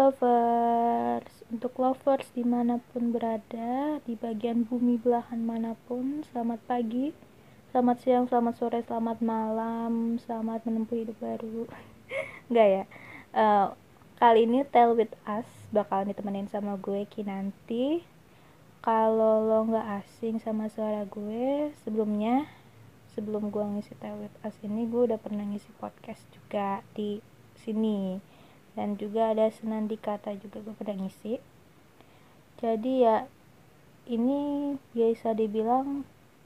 lovers, untuk lovers di mana pun berada, di bagian bumi belahan mana pun, selamat pagi, selamat siang, selamat sore, selamat malam, selamat menempuh hidup baru. Enggak ya? Uh, kali ini Tell With Us bakal ditemenin sama gue Kinanti. Kalau lo nggak asing sama suara gue, sebelumnya sebelum gue ngisi Tell With Us ini, gue udah pernah ngisi podcast juga di sini dan juga ada senandi kata juga gue pernah ngisi. Jadi ya ini biasa dibilang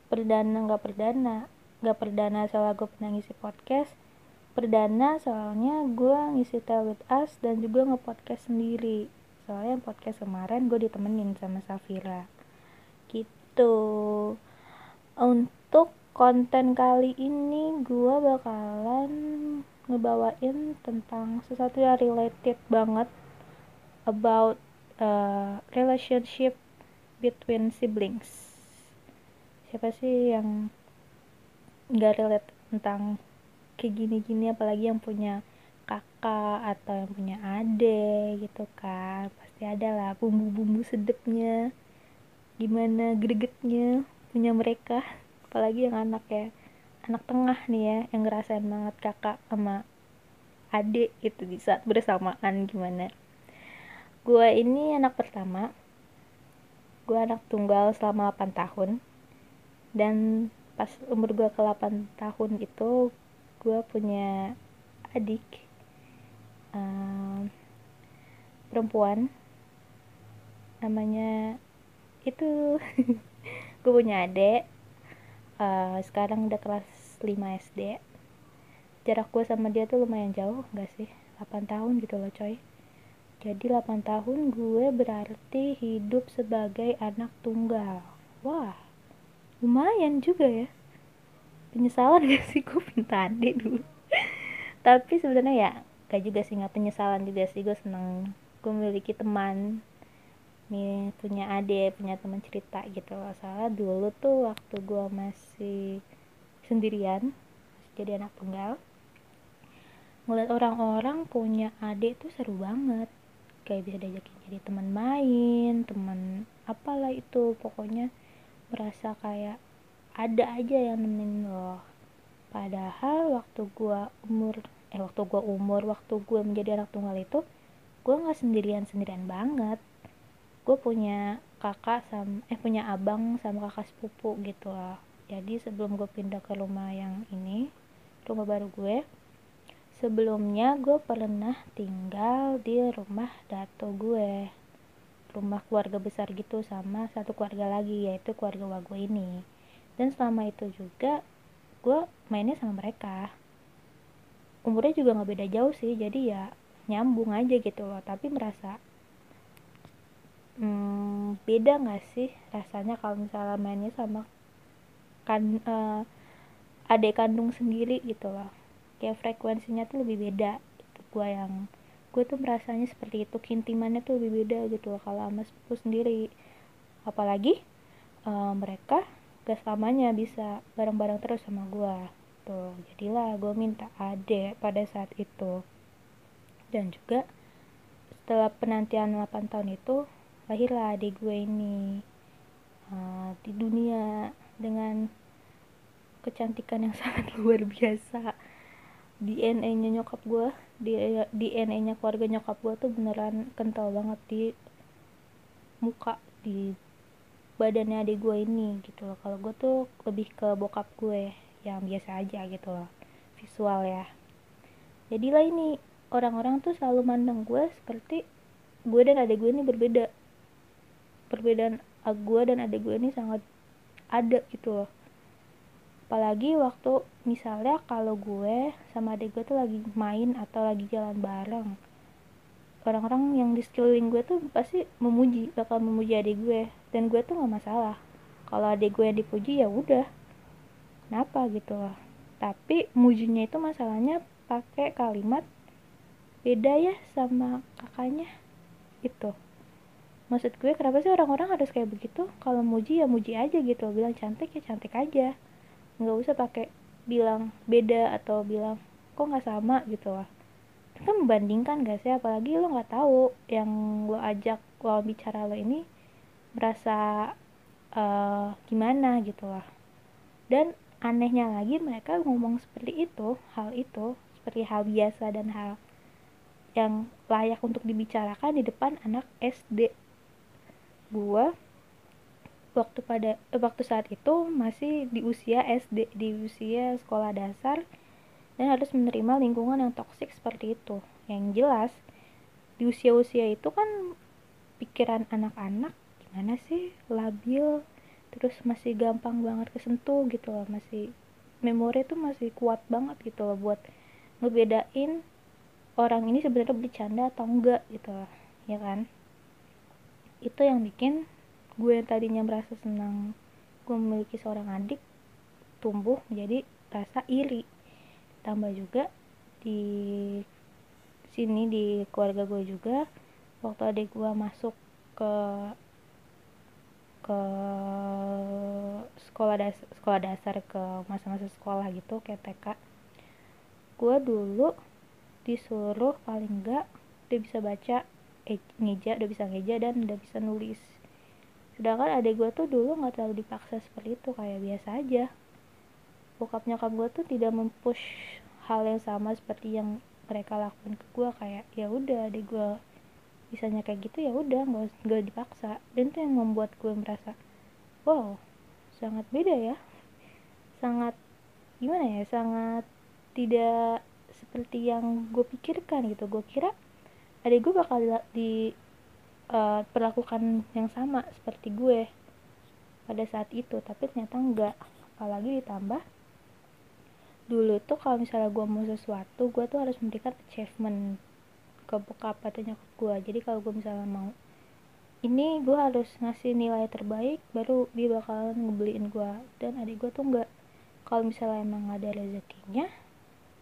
perdana nggak perdana nggak perdana soalnya gue pernah ngisi podcast. Perdana soalnya gue ngisi Tell With Us dan juga nge-podcast sendiri. Soalnya podcast kemarin gue ditemenin sama Safira. Gitu. Untuk konten kali ini gue bakalan ngebawain tentang sesuatu yang related banget about uh, relationship between siblings. Siapa sih yang nggak relate tentang kayak gini-gini? Apalagi yang punya kakak atau yang punya adik gitu kan. Pasti ada lah bumbu-bumbu sedepnya. Gimana gregetnya punya mereka. Apalagi yang anak ya anak tengah nih ya yang ngerasain banget kakak sama adik itu di saat bersamaan gimana. Gue ini anak pertama. Gue anak tunggal selama 8 tahun. Dan pas umur gue ke 8 tahun itu gue punya adik um, perempuan. Namanya itu gue punya adik uh, sekarang udah kelas 5 SD jarak gue sama dia tuh lumayan jauh gak sih? 8 tahun gitu loh coy. Jadi 8 tahun gue berarti hidup sebagai anak tunggal. Wah lumayan juga ya. Penyesalan gak sih? Gue minta adik dulu. Tapi sebenarnya ya gak juga sih gak penyesalan juga sih. Gue seneng. Gue memiliki teman nih punya adik punya teman cerita gitu loh. Soalnya dulu tuh waktu gue masih sendirian masih jadi anak tunggal ngeliat orang-orang punya adik tuh seru banget. Kayak bisa diajakin jadi teman main teman apalah itu pokoknya merasa kayak ada aja yang nemenin lo. Padahal waktu gue umur eh waktu gue umur waktu gue menjadi anak tunggal itu gue nggak sendirian sendirian banget gue punya kakak sama eh punya abang sama kakak sepupu gitu lah jadi sebelum gue pindah ke rumah yang ini rumah baru gue sebelumnya gue pernah tinggal di rumah dato gue. Rumah keluarga besar gitu sama satu keluarga lagi yaitu keluarga wa gue ini. Dan selama itu juga gue mainnya sama mereka. Umurnya juga nggak beda jauh sih jadi ya nyambung aja gitu loh. Tapi merasa hmm, beda nggak sih rasanya kalau misalnya mainnya sama kan uh, adik kandung sendiri gitu loh. Kayak frekuensinya tuh lebih beda gitu. gue yang gue tuh merasanya seperti itu. Kintimannya tuh lebih beda gitu loh kalau sama sepupu sendiri. Apalagi uh, mereka gak selamanya bisa bareng-bareng terus sama gue tuh jadilah gue minta adik pada saat itu. Dan juga setelah penantian 8 tahun itu lahirlah adik gue ini uh, di dunia dengan kecantikan yang sangat luar biasa. DNA-nya nyokap gue DNA-nya keluarga nyokap gue tuh beneran kental banget di muka di badannya adik gue ini gitu loh. Kalau gue tuh lebih ke bokap gue yang biasa aja gitu loh visual ya. Jadilah ini orang-orang tuh selalu mandang gue seperti gue dan adik gue ini berbeda perbedaan gue dan adik gue ini sangat ada gitu loh. Apalagi waktu misalnya kalau gue sama adik gue tuh lagi main atau lagi jalan bareng orang-orang yang di sekeliling gue tuh pasti memuji bakal memuji adik gue dan gue tuh nggak masalah. Kalau adik gue yang dipuji ya udah. Kenapa gitu loh? Tapi mujinya itu masalahnya pakai kalimat beda ya sama kakaknya itu maksud gue kenapa sih orang-orang harus kayak begitu? Kalau muji ya muji aja gitu. Bilang cantik ya cantik aja. Nggak usah pakai bilang beda atau bilang kok nggak sama? gitu lah. Kan membandingkan gak sih? Apalagi lo nggak tahu yang lo ajak lo bicara lo ini merasa uh, gimana gitu lah. Dan anehnya lagi mereka ngomong seperti itu hal itu seperti hal biasa dan hal yang layak untuk dibicarakan di depan anak SD gua waktu pada eh, waktu saat itu masih di usia SD di usia sekolah dasar dan harus menerima lingkungan yang toksik seperti itu. Yang jelas di usia-usia itu kan pikiran anak-anak gimana sih labil terus masih gampang banget kesentuh gitu loh masih memori tuh masih kuat banget gitu loh buat ngebedain orang ini sebenarnya bercanda atau enggak gitu loh ya kan itu yang bikin gue yang tadinya merasa senang gue memiliki seorang adik tumbuh menjadi rasa iri. Tambah juga di sini di keluarga gue juga waktu adik gue masuk ke ke sekolah dasar sekolah dasar ke masa-masa sekolah gitu kayak TK gue dulu disuruh paling enggak dia bisa baca eh, ngeja udah bisa ngeja dan udah bisa nulis. Sedangkan adik gue tuh dulu nggak terlalu dipaksa seperti itu kayak biasa aja. Bokap nyokap gue tuh tidak mempush hal yang sama seperti yang mereka lakukan ke gue kayak ya udah adik gue bisanya kayak gitu ya udah nggak nggak dipaksa. Dan itu yang membuat gue merasa wow sangat beda ya. Sangat gimana ya sangat tidak seperti yang gue pikirkan gitu. Gue kira adik gue bakal di uh, perlakukan yang sama seperti gue pada saat itu tapi ternyata enggak. Apalagi ditambah dulu tuh kalau misalnya gue mau sesuatu gue tuh harus memberikan achievement ke bokap atau nyokap gue jadi kalau gue misalnya mau ini gue harus ngasih nilai terbaik baru dia bakalan ngebeliin gue dan adik gue tuh enggak. Kalau misalnya emang ada rezekinya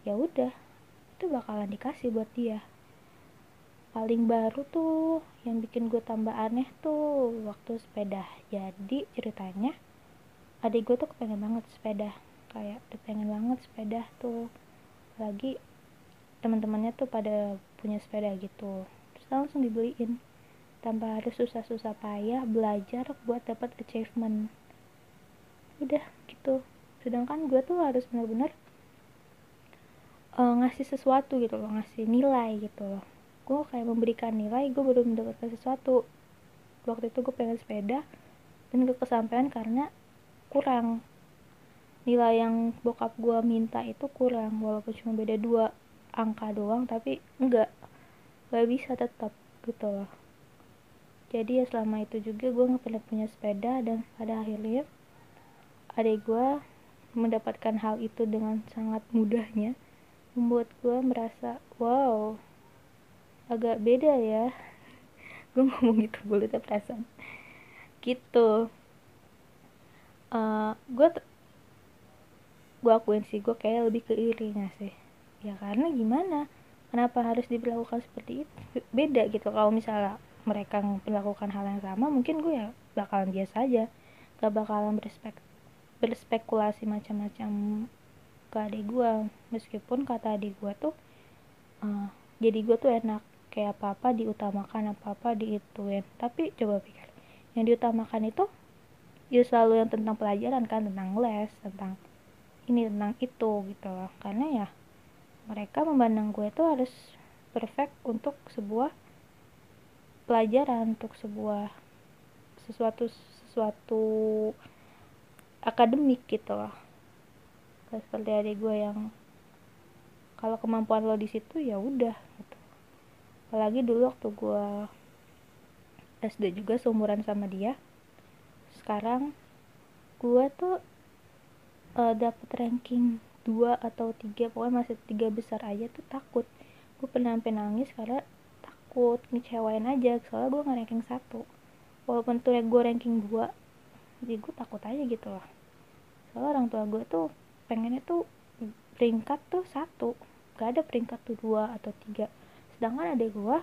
ya udah itu bakalan dikasih buat dia paling baru tuh yang bikin gue tambah aneh tuh waktu sepeda jadi ceritanya adik gue tuh kepengen banget sepeda kayak udah pengen banget sepeda tuh. Lagi teman-temannya tuh pada punya sepeda gitu terus langsung dibeliin. Tanpa harus susah-susah payah belajar buat dapat achievement. Udah gitu. Sedangkan gue tuh harus benar-benar uh, ngasih sesuatu gitu loh ngasih nilai gitu loh gue kayak memberikan nilai gue baru mendapatkan sesuatu. Waktu itu gue pengen sepeda dan gak kesampaian karena kurang. Nilai yang bokap gue minta itu kurang walaupun cuma beda dua angka doang tapi enggak. Gak bisa tetap gitu loh. Jadi ya selama itu juga gue nggak pernah punya sepeda dan pada akhirnya adik gue mendapatkan hal itu dengan sangat mudahnya membuat gue merasa wow agak beda ya. Gue ngomong gitu boleh tapi perasaan. Gitu. Uh, gue gue akuin sih gue kayak lebih ke sih. Ya karena gimana? Kenapa harus diperlakukan seperti itu? Beda gitu. Kalau misalnya mereka melakukan hal yang sama mungkin gue ya bakalan biasa aja. Gak bakalan berspek berspekulasi macam-macam ke adik gue meskipun kata adik gue tuh uh, jadi gue tuh enak kayak apa-apa diutamakan apa-apa diituin. Tapi coba pikir yang diutamakan itu ya selalu yang tentang pelajaran kan tentang les tentang ini tentang itu gitu loh. Karena ya mereka memandang gue itu harus perfect untuk sebuah pelajaran untuk sebuah sesuatu sesuatu akademik gitu loh. Seperti adik gue yang kalau kemampuan lo di situ ya udah gitu apalagi dulu waktu gue SD juga seumuran sama dia sekarang gue tuh uh, dapet ranking dua atau tiga pokoknya masih tiga besar aja tuh takut. Gue pernah sampai nangis karena takut ngecewain aja soalnya gue nggak ranking satu. Walaupun tuh gue ranking dua jadi gue takut aja gitu loh soalnya orang tua gue tuh pengennya tuh peringkat tuh satu gak ada peringkat tuh dua atau tiga sedangkan ada gue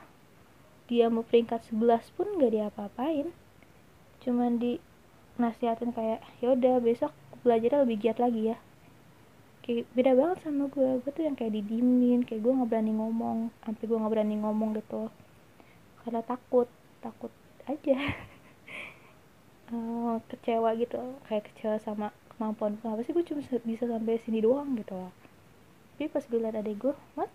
dia mau peringkat sebelas pun gak diapa-apain. Cuman di nasihatin kayak yaudah besok belajarnya lebih giat lagi ya. Kayak beda banget sama gue gue tuh yang kayak didimin kayak gue nggak berani ngomong sampai gue nggak berani ngomong gitu. Karena takut takut aja. Uh, kecewa gitu kayak kecewa sama kemampuan apa sih gue cuma bisa sampai sini doang gitu? Tapi pas gue liat adek gue what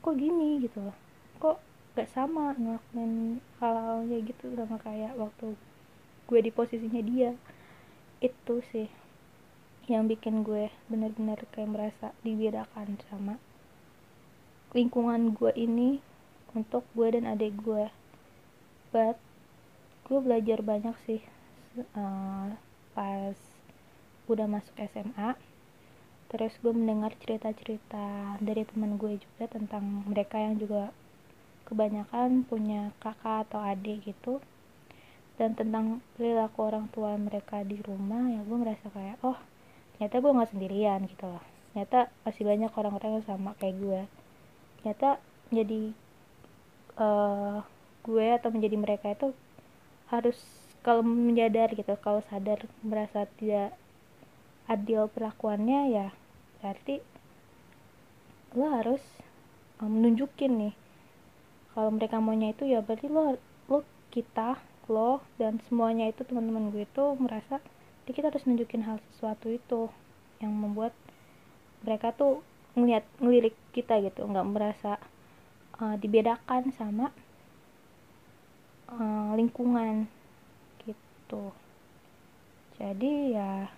kok gini gitu loh. Kok gak sama ngelakuin hal-halnya gitu sama kayak waktu gue di posisinya dia. Itu sih yang bikin gue bener-bener kayak merasa dibedakan sama lingkungan gue ini untuk gue dan adik gue. But gue belajar banyak sih uh, pas udah masuk SMA terus gue mendengar cerita-cerita dari teman gue juga tentang mereka yang juga kebanyakan punya kakak atau adik gitu. Dan tentang perilaku orang tua mereka di rumah ya gue merasa kayak oh ternyata gue nggak sendirian gitu loh. Ternyata masih banyak orang-orang yang sama kayak gue ternyata jadi uh, gue atau menjadi mereka itu harus kalau menyadar gitu kalau sadar merasa tidak adil perlakuannya ya berarti lo harus um, menunjukin nih kalau mereka maunya itu ya berarti lo lo kita lo dan semuanya itu teman-teman gue itu merasa jadi kita harus nunjukin hal sesuatu itu yang membuat mereka tuh ngeliat ngelirik kita gitu nggak merasa uh, dibedakan sama uh, lingkungan gitu. Jadi ya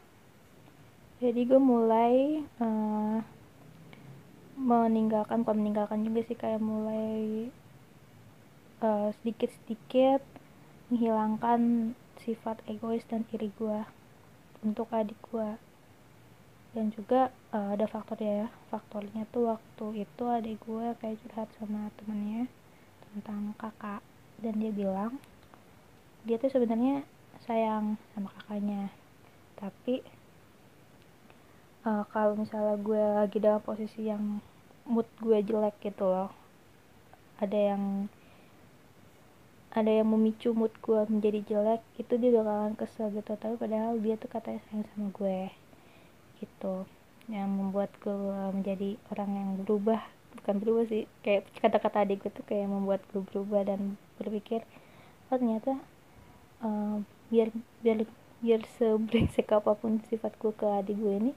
jadi gue mulai uh, meninggalkan bukan meninggalkan juga sih kayak mulai uh, sedikit-sedikit menghilangkan sifat egois dan iri gue untuk adik gue dan juga uh, ada faktornya ya faktornya tuh waktu itu adik gue kayak curhat sama temennya tentang kakak. Dan dia bilang dia tuh sebenarnya sayang sama kakaknya. Tapi uh, kalau misalnya gue lagi dalam posisi yang mood gue jelek gitu loh ada yang ada yang memicu mood gue menjadi jelek itu dia bakalan kesel gitu. Tapi padahal dia tuh katanya sayang sama gue gitu. Yang membuat gue menjadi orang yang berubah. Bukan berubah sih kayak kata-kata adik gue tuh kayak membuat gue berubah dan berpikir oh ternyata uh, biar biar biar sebrengsek apa pun sifat gue ke adik gue ini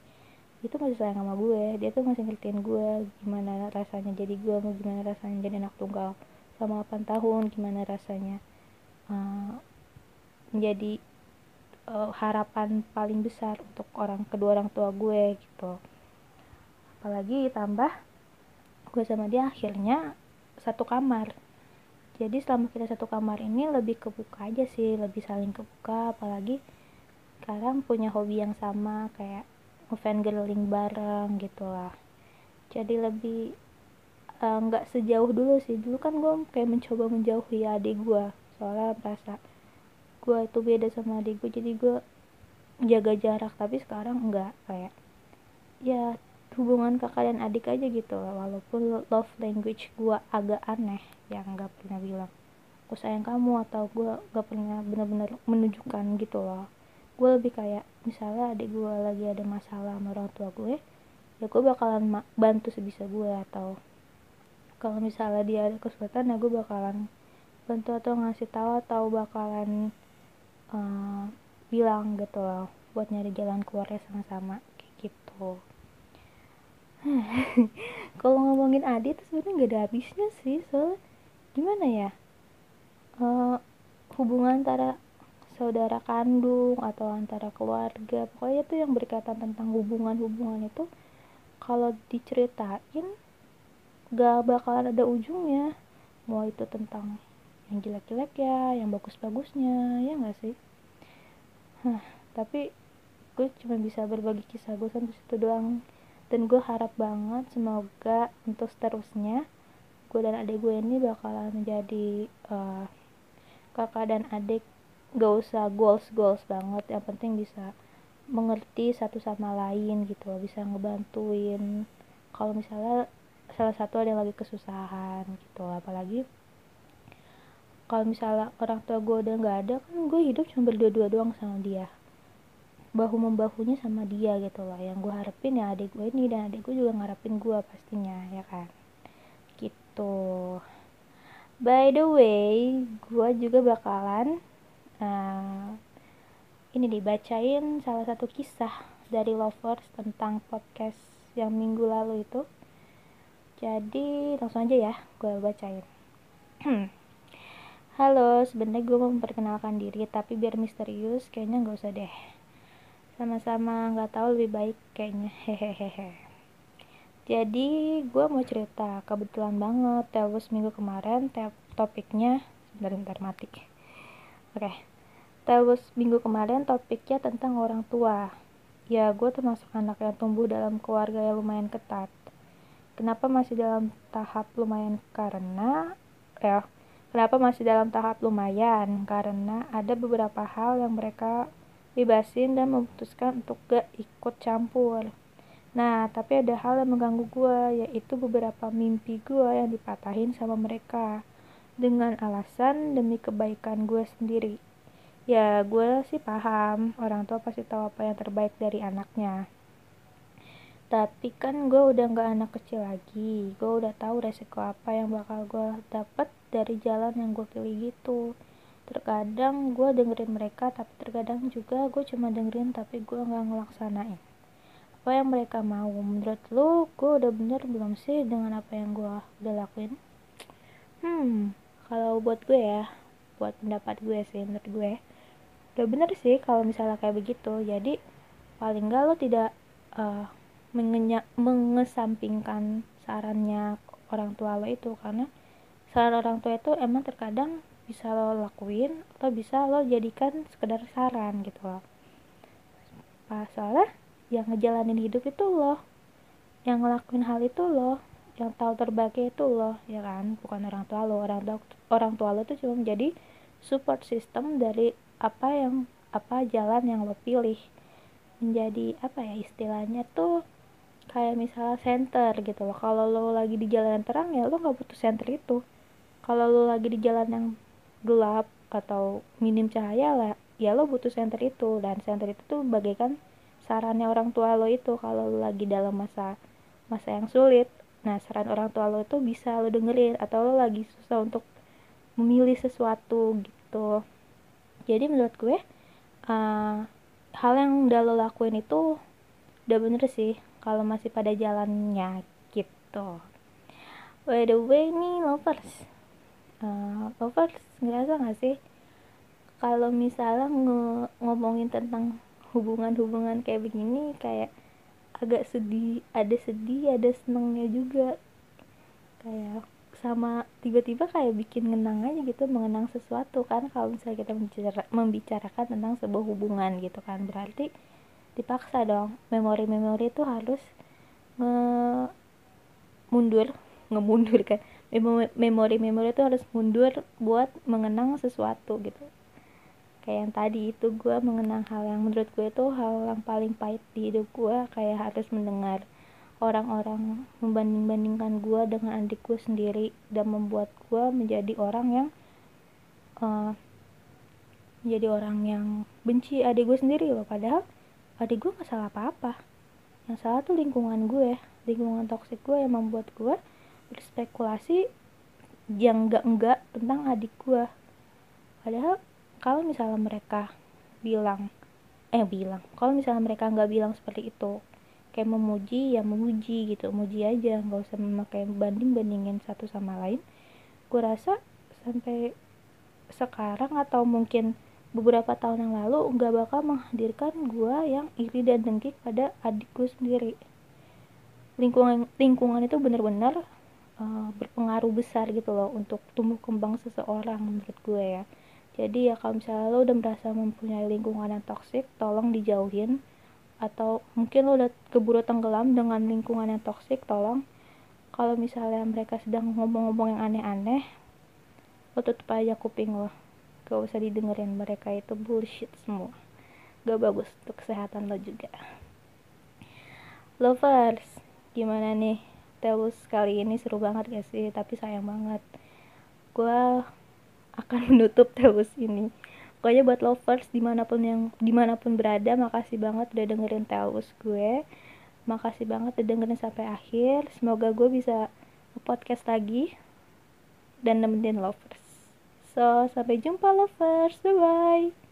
itu masih sayang sama gue. Dia tuh masih ngertiin gue gimana rasanya jadi gue gimana rasanya jadi anak tunggal selama 8 tahun gimana rasanya uh, menjadi uh, harapan paling besar untuk orang kedua orang tua gue gitu. Apalagi tambah gue sama dia akhirnya satu kamar. Jadi selama kita satu kamar ini lebih kebuka aja sih lebih saling kebuka. Apalagi sekarang punya hobi yang sama kayak ngefan girling bareng gitu lah jadi lebih Eh, nggak uh, sejauh dulu sih. Dulu kan gue kayak mencoba menjauhi adik gue soalnya merasa gue itu beda sama adik gue jadi gue jaga jarak. Tapi sekarang enggak kayak ya hubungan kakak dan adik aja gitu walaupun love language gue agak aneh yang nggak pernah bilang aku sayang kamu atau gue gak pernah benar-benar menunjukkan gitu loh gue lebih kayak misalnya adik gue lagi ada masalah sama orang tua gue ya gue bakalan bantu sebisa gue atau kalau misalnya dia ada kesulitan ya gue bakalan bantu atau ngasih tahu atau bakalan uh, bilang gitu loh buat nyari jalan keluarnya sama-sama kayak gitu. Kalau ngomongin Adi tuh sebenarnya gak ada habisnya sih soalnya gimana ya uh, hubungan antara saudara kandung atau antara keluarga. Pokoknya tuh yang berkaitan tentang hubungan-hubungan itu kalau diceritain gak bakalan ada ujungnya. Mau itu tentang yang jelek-jelek ya yang bagus-bagusnya ya gak sih? Hah, tapi gue cuma bisa berbagi kisah gue sampai situ doang. Dan gue harap banget semoga untuk seterusnya gue dan adik gue ini bakalan menjadi uh, kakak dan adik gak usah goals goals banget. Yang penting bisa mengerti satu sama lain gitu bisa ngebantuin. Kalau misalnya salah satu ada yang lagi kesusahan gitu apalagi kalau misalnya orang tua gue udah nggak ada kan gue hidup cuma berdua-dua doang sama dia. Bahu membahunya sama dia gitu loh. Yang gue harapin ya adik gue ini dan adik gue juga ngarepin gue pastinya ya kan? Gitu. By the way gue juga bakalan uh, ini dibacain salah satu kisah dari lovers tentang podcast yang minggu lalu itu. Jadi langsung aja ya gue bacain. Halo sebenarnya gue mau memperkenalkan diri tapi biar misterius kayaknya nggak usah deh. Sama-sama nggak tahu lebih baik kayaknya. Hehehe. Jadi gue mau cerita. Kebetulan banget terus minggu kemarin topiknya sebentar bentar mati. Oke. okay. Terus minggu kemarin topiknya tentang orang tua ya gue termasuk anak yang tumbuh dalam keluarga yang lumayan ketat kenapa masih dalam tahap lumayan karena ya kenapa masih dalam tahap lumayan karena ada beberapa hal yang mereka bebasin dan memutuskan untuk gak ikut campur. Nah, tapi ada hal yang mengganggu gue, yaitu beberapa mimpi gue yang dipatahin sama mereka dengan alasan demi kebaikan gue sendiri. Ya, gue sih paham, orang tua pasti tahu apa yang terbaik dari anaknya. Tapi kan gue udah gak anak kecil lagi, gue udah tahu resiko apa yang bakal gue dapet dari jalan yang gue pilih gitu. Terkadang gue dengerin mereka tapi terkadang juga gue cuma dengerin tapi gue nggak ngelaksanain. Apa yang mereka mau? Menurut lo gue udah bener belum sih dengan apa yang gue udah lakuin? Hmm kalau buat gue ya buat pendapat gue sih menurut gue udah bener sih kalau misalnya kayak begitu. Jadi paling nggak lo tidak uh, mengesampingkan sarannya orang tua lo itu. Karena saran orang tua itu emang terkadang bisa lo lakuin atau bisa lo jadikan sekedar saran gitu loh. Pas soalnya yang ngejalanin hidup itu lo yang ngelakuin hal itu lo yang tahu terbagi itu lo ya kan? Bukan orang tua lo. Orang tua orang tua lo tuh cuma menjadi support system dari apa yang apa jalan yang lo pilih menjadi apa ya istilahnya tuh kayak misalnya center gitu loh. Kalau lo lagi di jalan yang terang ya lo nggak butuh center itu. Kalau lo lagi di jalan yang gelap atau minim cahaya lah ya lo butuh center itu. Dan center itu tuh bagaikan sarannya orang tua lo itu. Kalau lo lagi dalam masa masa yang sulit nah saran orang tua lo itu bisa lo dengerin. Atau lo lagi susah untuk memilih sesuatu gitu jadi menurut gue uh, hal yang udah lo lakuin itu udah bener sih kalau masih pada jalannya gitu. By the way nih lovers. Uh, lovers ngerasa gak sih? Kalau misalnya nge ngomongin tentang hubungan-hubungan kayak begini kayak agak sedih ada sedih ada senengnya juga. Kayak sama tiba-tiba kayak bikin ngenang aja gitu mengenang sesuatu kan kalau misalnya kita membicara, membicarakan tentang sebuah hubungan gitu kan. Berarti dipaksa dong. Memori-memori itu harus nge mundur ngemundur kan. Memori-memori itu harus mundur buat mengenang sesuatu gitu. Kayak yang tadi itu gue mengenang hal yang menurut gue itu hal yang paling pahit di hidup gue kayak harus mendengar orang-orang membanding-bandingkan gue dengan adik gue sendiri dan membuat gue menjadi orang yang uh, menjadi orang yang benci adik gue sendiri loh. Padahal adik gue gak salah apa-apa. Yang salah tuh lingkungan gue lingkungan toksik gue yang membuat gue berspekulasi yang enggak-enggak tentang adik gue padahal kalau misalnya mereka bilang eh bilang kalau misalnya mereka nggak bilang seperti itu kayak memuji ya memuji gitu. Memuji aja nggak usah memakai banding bandingin satu sama lain. Gue rasa sampai sekarang atau mungkin beberapa tahun yang lalu nggak bakal menghadirkan gue yang iri dan dengki pada adik gue sendiri. Lingkungan lingkungan itu benar-benar uh, berpengaruh besar gitu loh untuk tumbuh kembang seseorang menurut gue ya. Jadi ya kalau misalnya lo udah merasa mempunyai lingkungan yang toksik tolong dijauhin atau mungkin lo udah keburu tenggelam dengan lingkungan yang toksik tolong. Kalau misalnya mereka sedang ngomong-ngomong yang aneh-aneh lo tutup aja kuping lo. Gak usah didengerin mereka itu bullshit semua. Gak bagus untuk kesehatan lo juga. Lovers gimana nih? Telus kali ini seru banget gak sih? Tapi sayang banget. Gue akan menutup Telus ini pokoknya buat lovers di mana pun yang di mana pun berada makasih banget udah dengerin telus gue. Makasih banget udah dengerin sampai akhir. Semoga gue bisa podcast lagi dan nemenin lovers. So sampai jumpa lovers. Bye bye